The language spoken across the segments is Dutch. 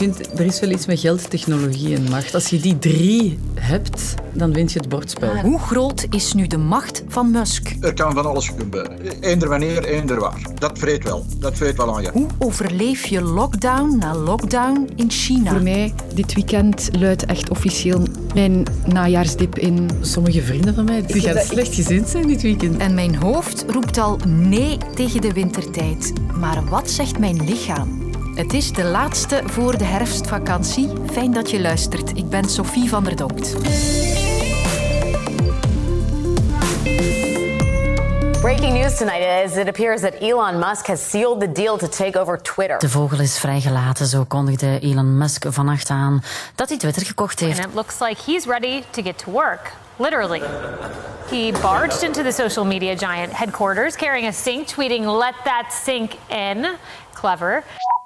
vind, er is wel iets met geld, technologie en macht. Als je die drie hebt, dan wint je het bordspel. Hoe groot is nu de macht van Musk? Er kan van alles gebeuren. Eender wanneer, eender waar. Dat vreet wel. Dat vreet wel aan je. Hoe overleef je lockdown na lockdown in China? Voor mij, dit weekend luidt echt officieel mijn najaarsdip in. Sommige vrienden van mij die gaan slecht gezind zijn dit weekend. En mijn hoofd roept al nee tegen de wintertijd. Maar wat zegt mijn lichaam? Het is de laatste voor de herfstvakantie. Fijn dat je luistert. Ik ben Sophie van der Dokt. Breaking news tonight is it appears that Elon Musk has sealed the deal to take over Twitter. De vogel is vrijgelaten, zo kondigde Elon Musk vannacht aan dat hij Twitter gekocht heeft. And it looks like he's ready to get to work, literally. He barged into the social media giant headquarters carrying a sink, tweeting, Let that sink in. Clever.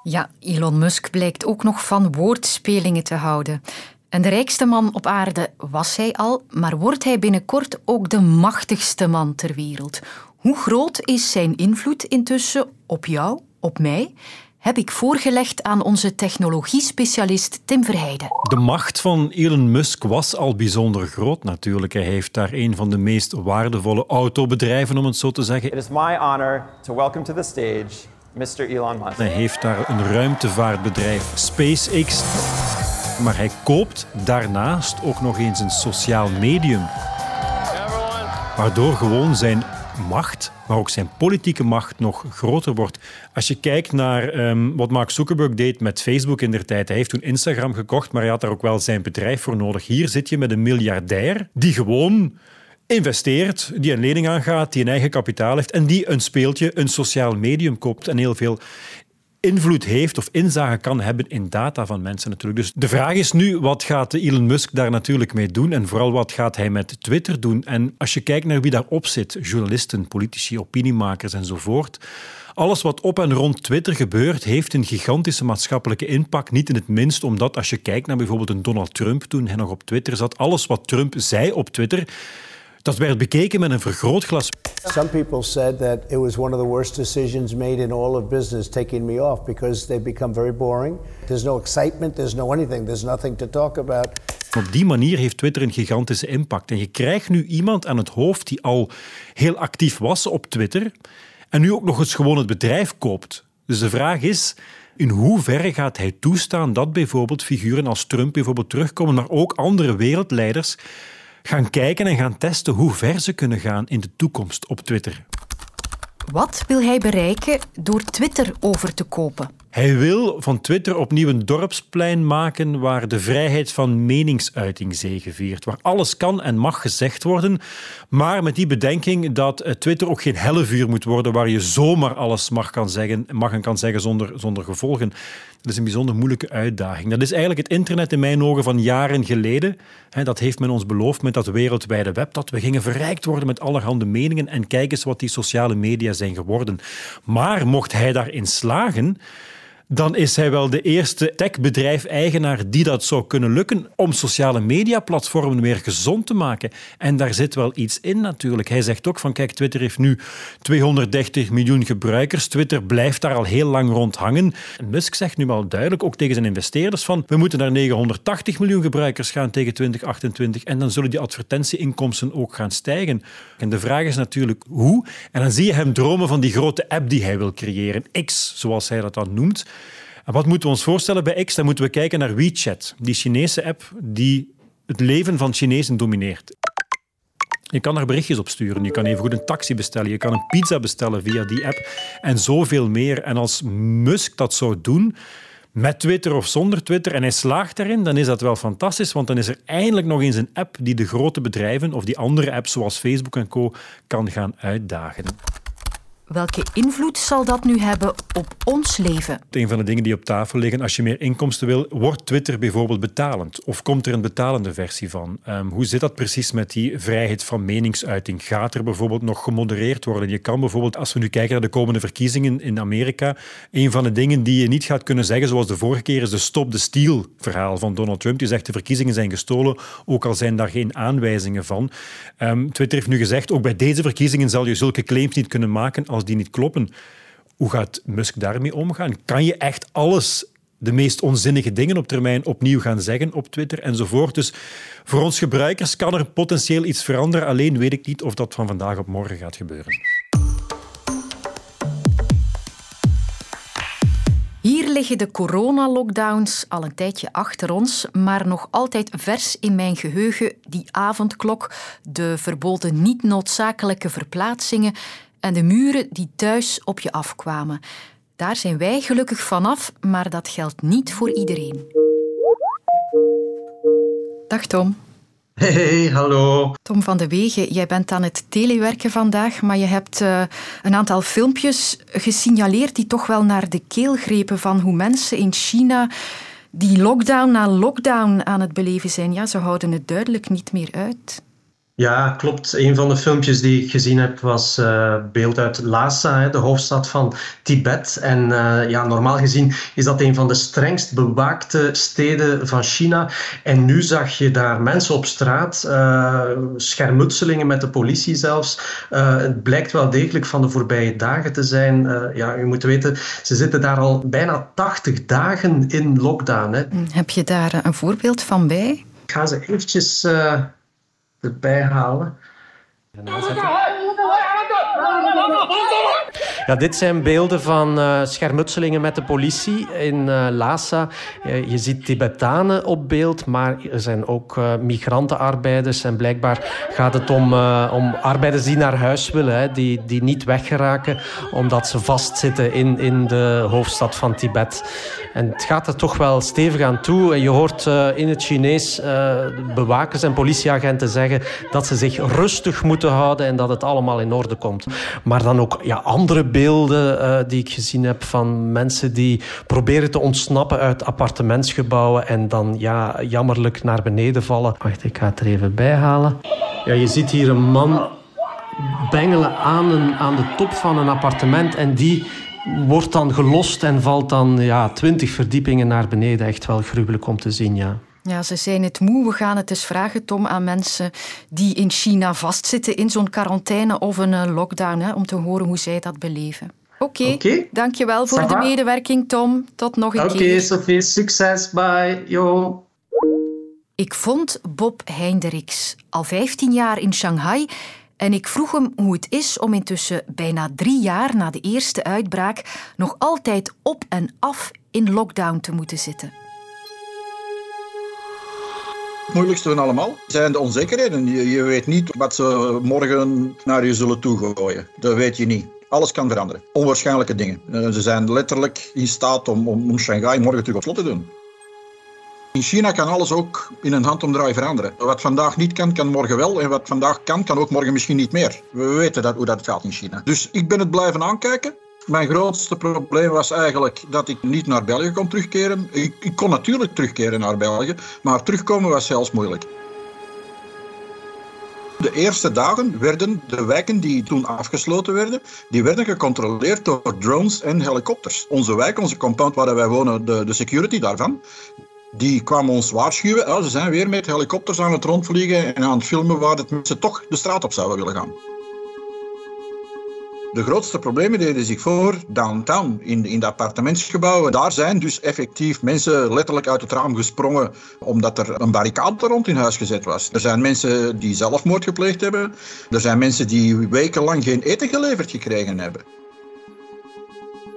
Ja, Elon Musk blijkt ook nog van woordspelingen te houden. En de rijkste man op aarde was hij al, maar wordt hij binnenkort ook de machtigste man ter wereld? Hoe groot is zijn invloed intussen op jou, op mij? Heb ik voorgelegd aan onze technologiespecialist Tim Verheijden. De macht van Elon Musk was al bijzonder groot natuurlijk. Hij heeft daar een van de meest waardevolle autobedrijven, om het zo te zeggen. It is my honor to welcome to the stage Mr. Elon Musk. Hij heeft daar een ruimtevaartbedrijf, SpaceX. Maar hij koopt daarnaast ook nog eens een sociaal medium. Waardoor gewoon zijn macht, maar ook zijn politieke macht nog groter wordt. Als je kijkt naar ehm, wat Mark Zuckerberg deed met Facebook in der tijd. Hij heeft toen Instagram gekocht, maar hij had daar ook wel zijn bedrijf voor nodig. Hier zit je met een miljardair die gewoon investeert, die een lening aangaat, die een eigen kapitaal heeft en die een speeltje, een sociaal medium koopt en heel veel invloed heeft of inzage kan hebben in data van mensen natuurlijk. Dus de vraag is nu, wat gaat Elon Musk daar natuurlijk mee doen en vooral wat gaat hij met Twitter doen? En als je kijkt naar wie daarop zit, journalisten, politici, opiniemakers enzovoort, alles wat op en rond Twitter gebeurt, heeft een gigantische maatschappelijke impact. Niet in het minst omdat als je kijkt naar bijvoorbeeld een Donald Trump toen hij nog op Twitter zat, alles wat Trump zei op Twitter, dat werd bekeken met een vergrootglas. Some people said that it was one of the worst decisions made in all of business taking me off because they become very boring. There's no excitement, there's no anything, there's nothing to talk about. Op die manier heeft Twitter een gigantische impact. En je krijgt nu iemand aan het hoofd die al heel actief was op Twitter en nu ook nog eens gewoon het bedrijf koopt. Dus de vraag is, in hoeverre gaat hij toestaan dat bijvoorbeeld figuren als Trump bijvoorbeeld terugkomen, maar ook andere wereldleiders gaan kijken en gaan testen hoe ver ze kunnen gaan in de toekomst op Twitter. Wat wil hij bereiken door Twitter over te kopen? Hij wil van Twitter opnieuw een dorpsplein maken waar de vrijheid van meningsuiting zegeviert. Waar alles kan en mag gezegd worden, maar met die bedenking dat eh, Twitter ook geen hellevuur moet worden waar je zomaar alles mag, kan zeggen, mag en kan zeggen zonder, zonder gevolgen. Dat is een bijzonder moeilijke uitdaging. Dat is eigenlijk het internet in mijn ogen van jaren geleden. Dat heeft men ons beloofd met dat wereldwijde web, dat we gingen verrijkt worden met allerhande meningen en kijk eens wat die sociale media zijn geworden. Maar mocht hij daarin slagen, dan is hij wel de eerste techbedrijf-eigenaar die dat zou kunnen lukken om sociale mediaplatformen weer gezond te maken. En daar zit wel iets in natuurlijk. Hij zegt ook van, kijk, Twitter heeft nu 230 miljoen gebruikers. Twitter blijft daar al heel lang rond hangen. En Musk zegt nu wel duidelijk, ook tegen zijn investeerders, van we moeten naar 980 miljoen gebruikers gaan tegen 2028 en dan zullen die advertentieinkomsten ook gaan stijgen. En de vraag is natuurlijk hoe. En dan zie je hem dromen van die grote app die hij wil creëren. X, zoals hij dat dan noemt. En wat moeten we ons voorstellen bij X? Dan moeten we kijken naar WeChat, die Chinese app die het leven van Chinezen domineert. Je kan daar berichtjes op sturen. Je kan even goed een taxi bestellen. Je kan een pizza bestellen via die app. En zoveel meer. En als Musk dat zou doen, met Twitter of zonder Twitter, en hij slaagt daarin, dan is dat wel fantastisch. Want dan is er eindelijk nog eens een app die de grote bedrijven of die andere apps zoals Facebook en Co. kan gaan uitdagen. Welke invloed zal dat nu hebben op ons leven? Een van de dingen die op tafel liggen, als je meer inkomsten wil, wordt Twitter bijvoorbeeld betalend? Of komt er een betalende versie van? Um, hoe zit dat precies met die vrijheid van meningsuiting? Gaat er bijvoorbeeld nog gemodereerd worden? Je kan bijvoorbeeld, als we nu kijken naar de komende verkiezingen in Amerika, een van de dingen die je niet gaat kunnen zeggen, zoals de vorige keer, is de stop the steal verhaal van Donald Trump. Die zegt de verkiezingen zijn gestolen, ook al zijn daar geen aanwijzingen van. Um, Twitter heeft nu gezegd, ook bij deze verkiezingen zal je zulke claims niet kunnen maken als die niet kloppen. Hoe gaat Musk daarmee omgaan? Kan je echt alles de meest onzinnige dingen op termijn opnieuw gaan zeggen op Twitter enzovoort. Dus voor ons gebruikers kan er potentieel iets veranderen. Alleen weet ik niet of dat van vandaag op morgen gaat gebeuren. Hier liggen de coronalockdowns al een tijdje achter ons, maar nog altijd vers in mijn geheugen die avondklok, de verboden niet noodzakelijke verplaatsingen en de muren die thuis op je afkwamen. Daar zijn wij gelukkig vanaf, maar dat geldt niet voor iedereen. Dag Tom. Hey, hallo. Tom van de Wegen, jij bent aan het telewerken vandaag, maar je hebt uh, een aantal filmpjes gesignaleerd die toch wel naar de keel grepen van hoe mensen in China die lockdown na lockdown aan het beleven zijn. Ja, ze houden het duidelijk niet meer uit. Ja, klopt. Een van de filmpjes die ik gezien heb was uh, beeld uit Lhasa, de hoofdstad van Tibet. En uh, ja, normaal gezien is dat een van de strengst bewaakte steden van China. En nu zag je daar mensen op straat, uh, schermutselingen met de politie zelfs. het blijkt wel degelijk van de voorbije dagen te zijn. ja, u moet weten, ze zitten daar al bijna 80 dagen in lockdown. Hè. Heb je daar een voorbeeld van bij? Ik ga ze eventjes erbij halen. Ja, dit zijn beelden van uh, schermutselingen met de politie in uh, Lhasa. Uh, je ziet Tibetanen op beeld, maar er zijn ook migrantenarbeiders. En blijkbaar gaat het om, om arbeiders die naar huis willen, hè, die, die niet weggeraken omdat ze vastzitten in, in de hoofdstad van Tibet. En het gaat er toch wel stevig aan toe. En je hoort in het Chinees bewakers en politieagenten zeggen dat ze zich rustig moeten houden en dat het allemaal in orde komt. Maar dan ook ja, andere beelden uh, die ik gezien heb van mensen die proberen te ontsnappen uit appartementsgebouwen en dan ja, jammerlijk naar beneden vallen. Wacht, ik ga het er even bij halen. Ja, je ziet hier een man bengelen aan, een, aan de top van een appartement en die wordt dan gelost en valt dan ja, twintig verdiepingen naar beneden. Echt wel gruwelijk om te zien, ja. Ja, ze zijn het moe. We gaan het eens vragen, Tom, aan mensen die in China vastzitten in zo'n quarantaine of een eh, lockdown, hè, om te horen hoe zij dat beleven. Oké, okay. okay. dankjewel voor de medewerking, Tom. Tot nog een okay, keer. Oké, Sophie, succes. Bye. Yo. Ik vond Bob Heinderiks al 15 jaar in Shanghai en ik vroeg hem hoe het is om intussen bijna drie jaar na de eerste uitbraak nog altijd op en af in lockdown te moeten zitten. Het moeilijkste van allemaal zijn de onzekerheden. Je, weet niet wat ze morgen naar je zullen toegooien. Dat weet je niet. Alles kan veranderen. Onwaarschijnlijke dingen. Eh, ze zijn letterlijk in staat om, om Shanghai morgen terug op slot te doen. In China kan alles ook in een handomdraai veranderen. Wat vandaag niet kan, kan morgen wel. En wat vandaag kan, kan ook morgen misschien niet meer. We weten dat, hoe dat gaat in China. Dus ik ben het blijven aankijken. Mijn grootste probleem was eigenlijk dat ik niet naar België kon terugkeren. Ik, ik, kon natuurlijk terugkeren naar België, maar terugkomen was zelfs moeilijk. De eerste dagen werden de wijken die toen afgesloten werden, die werden gecontroleerd door drones en helikopters. Onze wijk, onze compound waar wij wonen, de, de security daarvan, die kwamen ons waarschuwen. Ja, ze zijn weer met helikopters aan het rondvliegen en aan het filmen waar de mensen toch de straat op zouden willen gaan. De grootste problemen deden zich voor downtown, in, in de appartementsgebouwen. Daar zijn dus effectief mensen letterlijk uit het raam gesprongen omdat er een barricade rond in huis gezet was. Er zijn mensen die zelfmoord gepleegd hebben. Er zijn mensen die wekenlang geen eten geleverd gekregen hebben.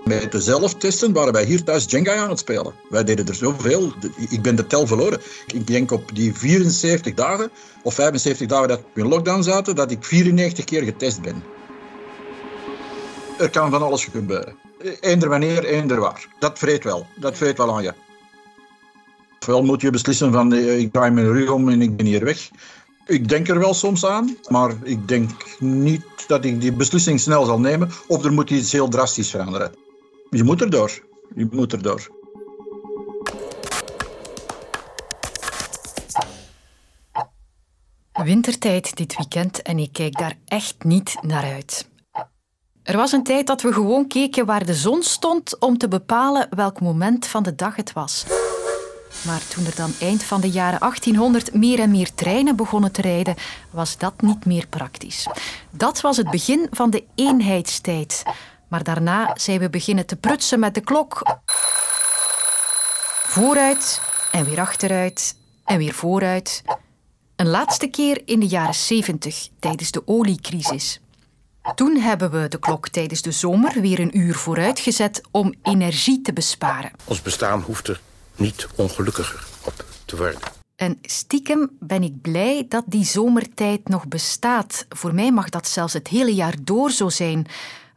Met de zelftesten waren wij hier thuis Jenga aan het spelen. Wij deden er zoveel. Ik ben de tel verloren. Ik denk op die 74 dagen of 75 dagen dat we in lockdown zaten, dat ik 94 keer getest ben. Er kan van alles gebeuren. Eender wanneer, eender waar. Dat vreet wel. Dat vreet wel aan je. Ofwel moet je beslissen van eh, ik draai mijn rug om en ik ben hier weg. Ik denk er wel soms aan, maar ik denk niet dat ik die beslissing snel zal nemen. Of er moet iets heel drastisch veranderen. Je moet erdoor. Je moet erdoor. Wintertijd dit weekend en ik kijk daar echt niet naar uit. Er was een tijd dat we gewoon keken waar de zon stond om te bepalen welk moment van de dag het was. Maar toen er dan eind van de jaren 1800 meer en meer treinen begonnen te rijden, was dat niet meer praktisch. Dat was het begin van de eenheidstijd. Maar daarna zijn we beginnen te prutsen met de klok. Vooruit en weer achteruit en weer vooruit. Een laatste keer in de jaren 70 tijdens de oliecrisis. Toen hebben we de klok tijdens de zomer weer een uur vooruitgezet om energie te besparen. Ons bestaan hoeft er niet ongelukkiger op te worden. En stiekem ben ik blij dat die zomertijd nog bestaat. Voor mij mag dat zelfs het hele jaar door zo zijn.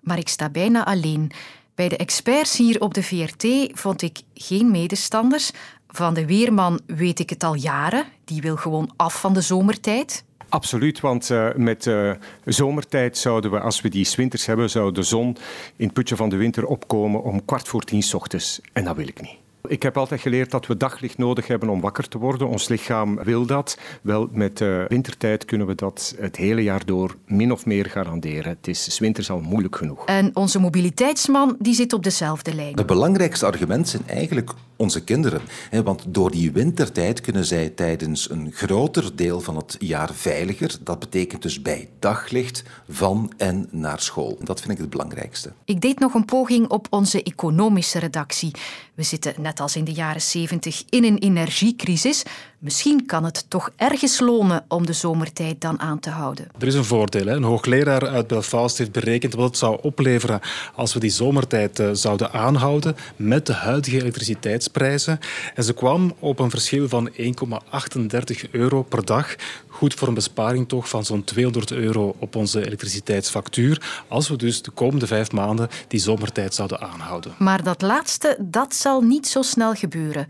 Maar ik sta bijna alleen. Bij de experts hier op de VRT vond ik geen medestanders. Van de weerman weet ik het al jaren. Die wil gewoon af van de zomertijd. Absoluut, want uh, met uh, zomertijd zouden we, als we die winters hebben, zou de zon in het putje van de winter opkomen om kwart voor tien ochtends. En dat wil ik niet. Ik heb altijd geleerd dat we daglicht nodig hebben om wakker te worden. Ons lichaam wil dat. Wel, met de wintertijd kunnen we dat het hele jaar door min of meer garanderen. Het is winters al moeilijk genoeg. En onze mobiliteitsman die zit op dezelfde lijn. Het belangrijkste argument zijn eigenlijk onze kinderen. Want door die wintertijd kunnen zij tijdens een groter deel van het jaar veiliger. Dat betekent dus bij daglicht van en naar school. Dat vind ik het belangrijkste. Ik deed nog een poging op onze economische redactie. We zitten net als in de jaren 70 in een energiecrisis. Misschien kan het toch ergens lonen om de zomertijd dan aan te houden. Er is een voordeel. Hè? Een hoogleraar uit Belfast heeft berekend wat het zou opleveren als we die zomertijd uh, zouden aanhouden met de huidige elektriciteitsprijzen. En ze kwam op een verschil van 1,38 euro per dag. Goed voor een besparing toch van zo'n 200 euro op onze elektriciteitsfactuur. Als we dus de komende vijf maanden die zomertijd zouden aanhouden. Maar dat laatste, dat zal niet zo snel gebeuren.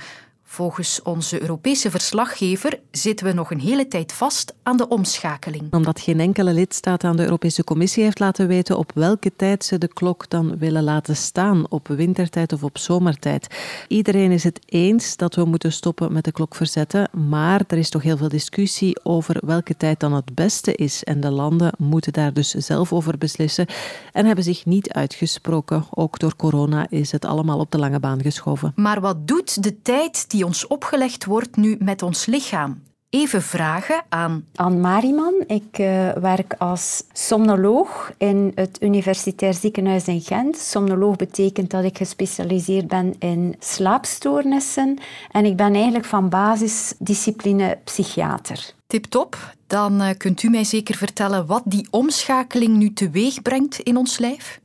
Volgens onze Europese verslaggever zitten we nog een hele tijd vast aan de omschakeling. Omdat geen enkele lidstaat aan de Europese Commissie heeft laten weten op welke tijd ze de klok dan willen laten staan, op wintertijd of op zomertijd. Iedereen is het eens dat we moeten stoppen met de klok verzetten, maar er is toch heel veel discussie over welke tijd dan het beste is. En de landen moeten daar dus zelf over beslissen en hebben zich niet uitgesproken. Ook door corona is het allemaal op de lange baan geschoven. Maar wat doet de tijd die ons opgelegd wordt nu met ons lichaam. Even vragen aan... Anne Mariman. Ik uh, werk als somnoloog in het Universitair Ziekenhuis in Gent. Somnoloog betekent dat ik gespecialiseerd ben in slaapstoornissen. En ik ben eigenlijk van basisdiscipline psychiater. Tip top. Dan uh, kunt u mij zeker vertellen wat die omschakeling nu teweeg brengt in ons lijf?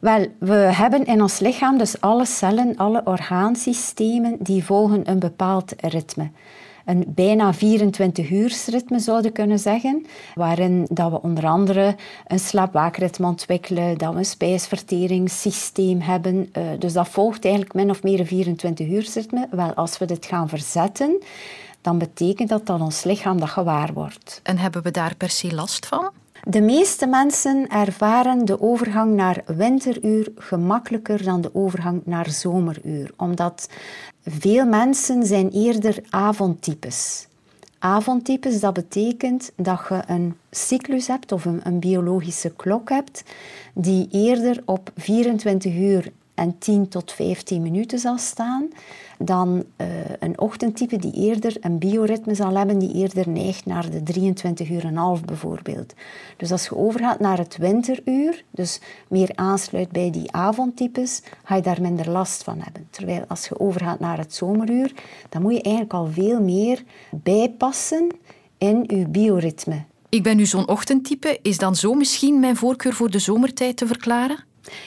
Wel, we hebben in ons lichaam dus alle cellen, alle orgaansystemen, die volgen een bepaald ritme. Een bijna 24-uursritme zouden kunnen zeggen, waarin dat we onder andere een slaapwaakritme ontwikkelen, dat we een spijsverteringssysteem hebben. Uh, dus dat volgt eigenlijk min of meer een 24-uursritme. Wel, als we dit gaan verzetten, dan betekent dat dat ons lichaam dat gewaar wordt. En hebben we daar per se last van? De meeste mensen ervaren de overgang naar winteruur gemakkelijker dan de overgang naar zomeruur, omdat veel mensen zijn eerder avondtypes. Avondtypes, dat betekent dat je een cyclus hebt of een, een biologische klok hebt die eerder op 24 uur en 10 tot 15 minuten zal staan dan uh, een ochtendtype die eerder een bioritme zal hebben, die eerder neigt naar de 23 uur en half bijvoorbeeld. Dus als je overgaat naar het winteruur, dus meer aansluit bij die avondtypes, ga je daar minder last van hebben. Terwijl als je overgaat naar het zomeruur, dan moet je eigenlijk al veel meer bijpassen in je bioritme. Ik ben nu zo'n ochtendtype. Is dan zo misschien mijn voorkeur voor de zomertijd te verklaren?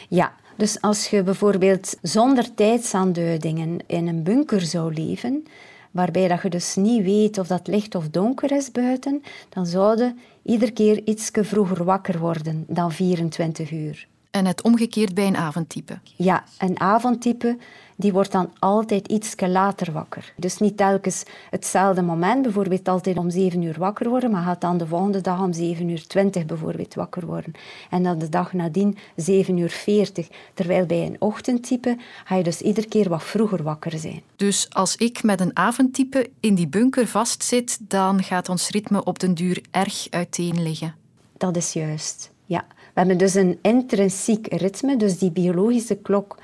Ja, dus als je bijvoorbeeld zonder tijdsaanduidingen in een bunker zou leven, waarbij dat je dus niet weet of dat licht of donker is buiten, dan zouden iedere keer iets vroeger wakker worden dan 24 uur. En het omgekeerd bij een avondtype? Ja, een avondtype die wordt dan altijd iets later wakker. Dus niet telkens hetzelfde moment, bijvoorbeeld altijd om 7 uur wakker worden, maar gaat dan de volgende dag om 7 uur 20 bijvoorbeeld wakker worden. En dan de dag nadien 7 uur 40. Terwijl bij een ochtendtype ga je dus iedere keer wat vroeger wakker zijn. Dus als ik met een avondtype in die bunker vastzit, dan gaat ons ritme op den duur erg uiteen liggen. Dat is juist, ja. We hebben dus een intrinsiek ritme, dus die biologische klok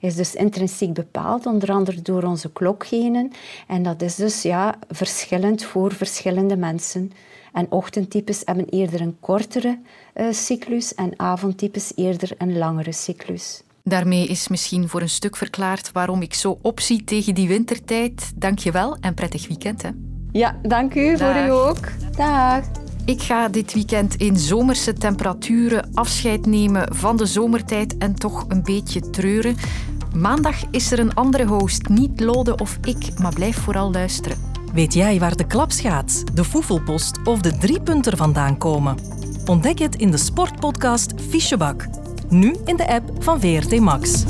is dus intrinsiek bepaald, onder andere door onze klokgenen. En dat is dus ja, verschillend voor verschillende mensen. En ochtendtypes hebben eerder een kortere uh, cyclus en avondtypes eerder een langere cyclus. Daarmee is misschien voor een stuk verklaard waarom ik zo opzie tegen die wintertijd. Dank je wel en prettig weekend. Hè. Ja, dank u. Voor u ook. Dag. Ik ga dit weekend in zomerse temperaturen afscheid nemen van de zomertijd en toch een beetje treuren. Maandag is er een andere host, niet Lode of ik, maar blijf vooral luisteren. Weet jij waar de klapschaats, de foefelpost of de driepunter vandaan komen? Ontdek het in de sportpodcast Fichebak. Nu in de app van VRT Max.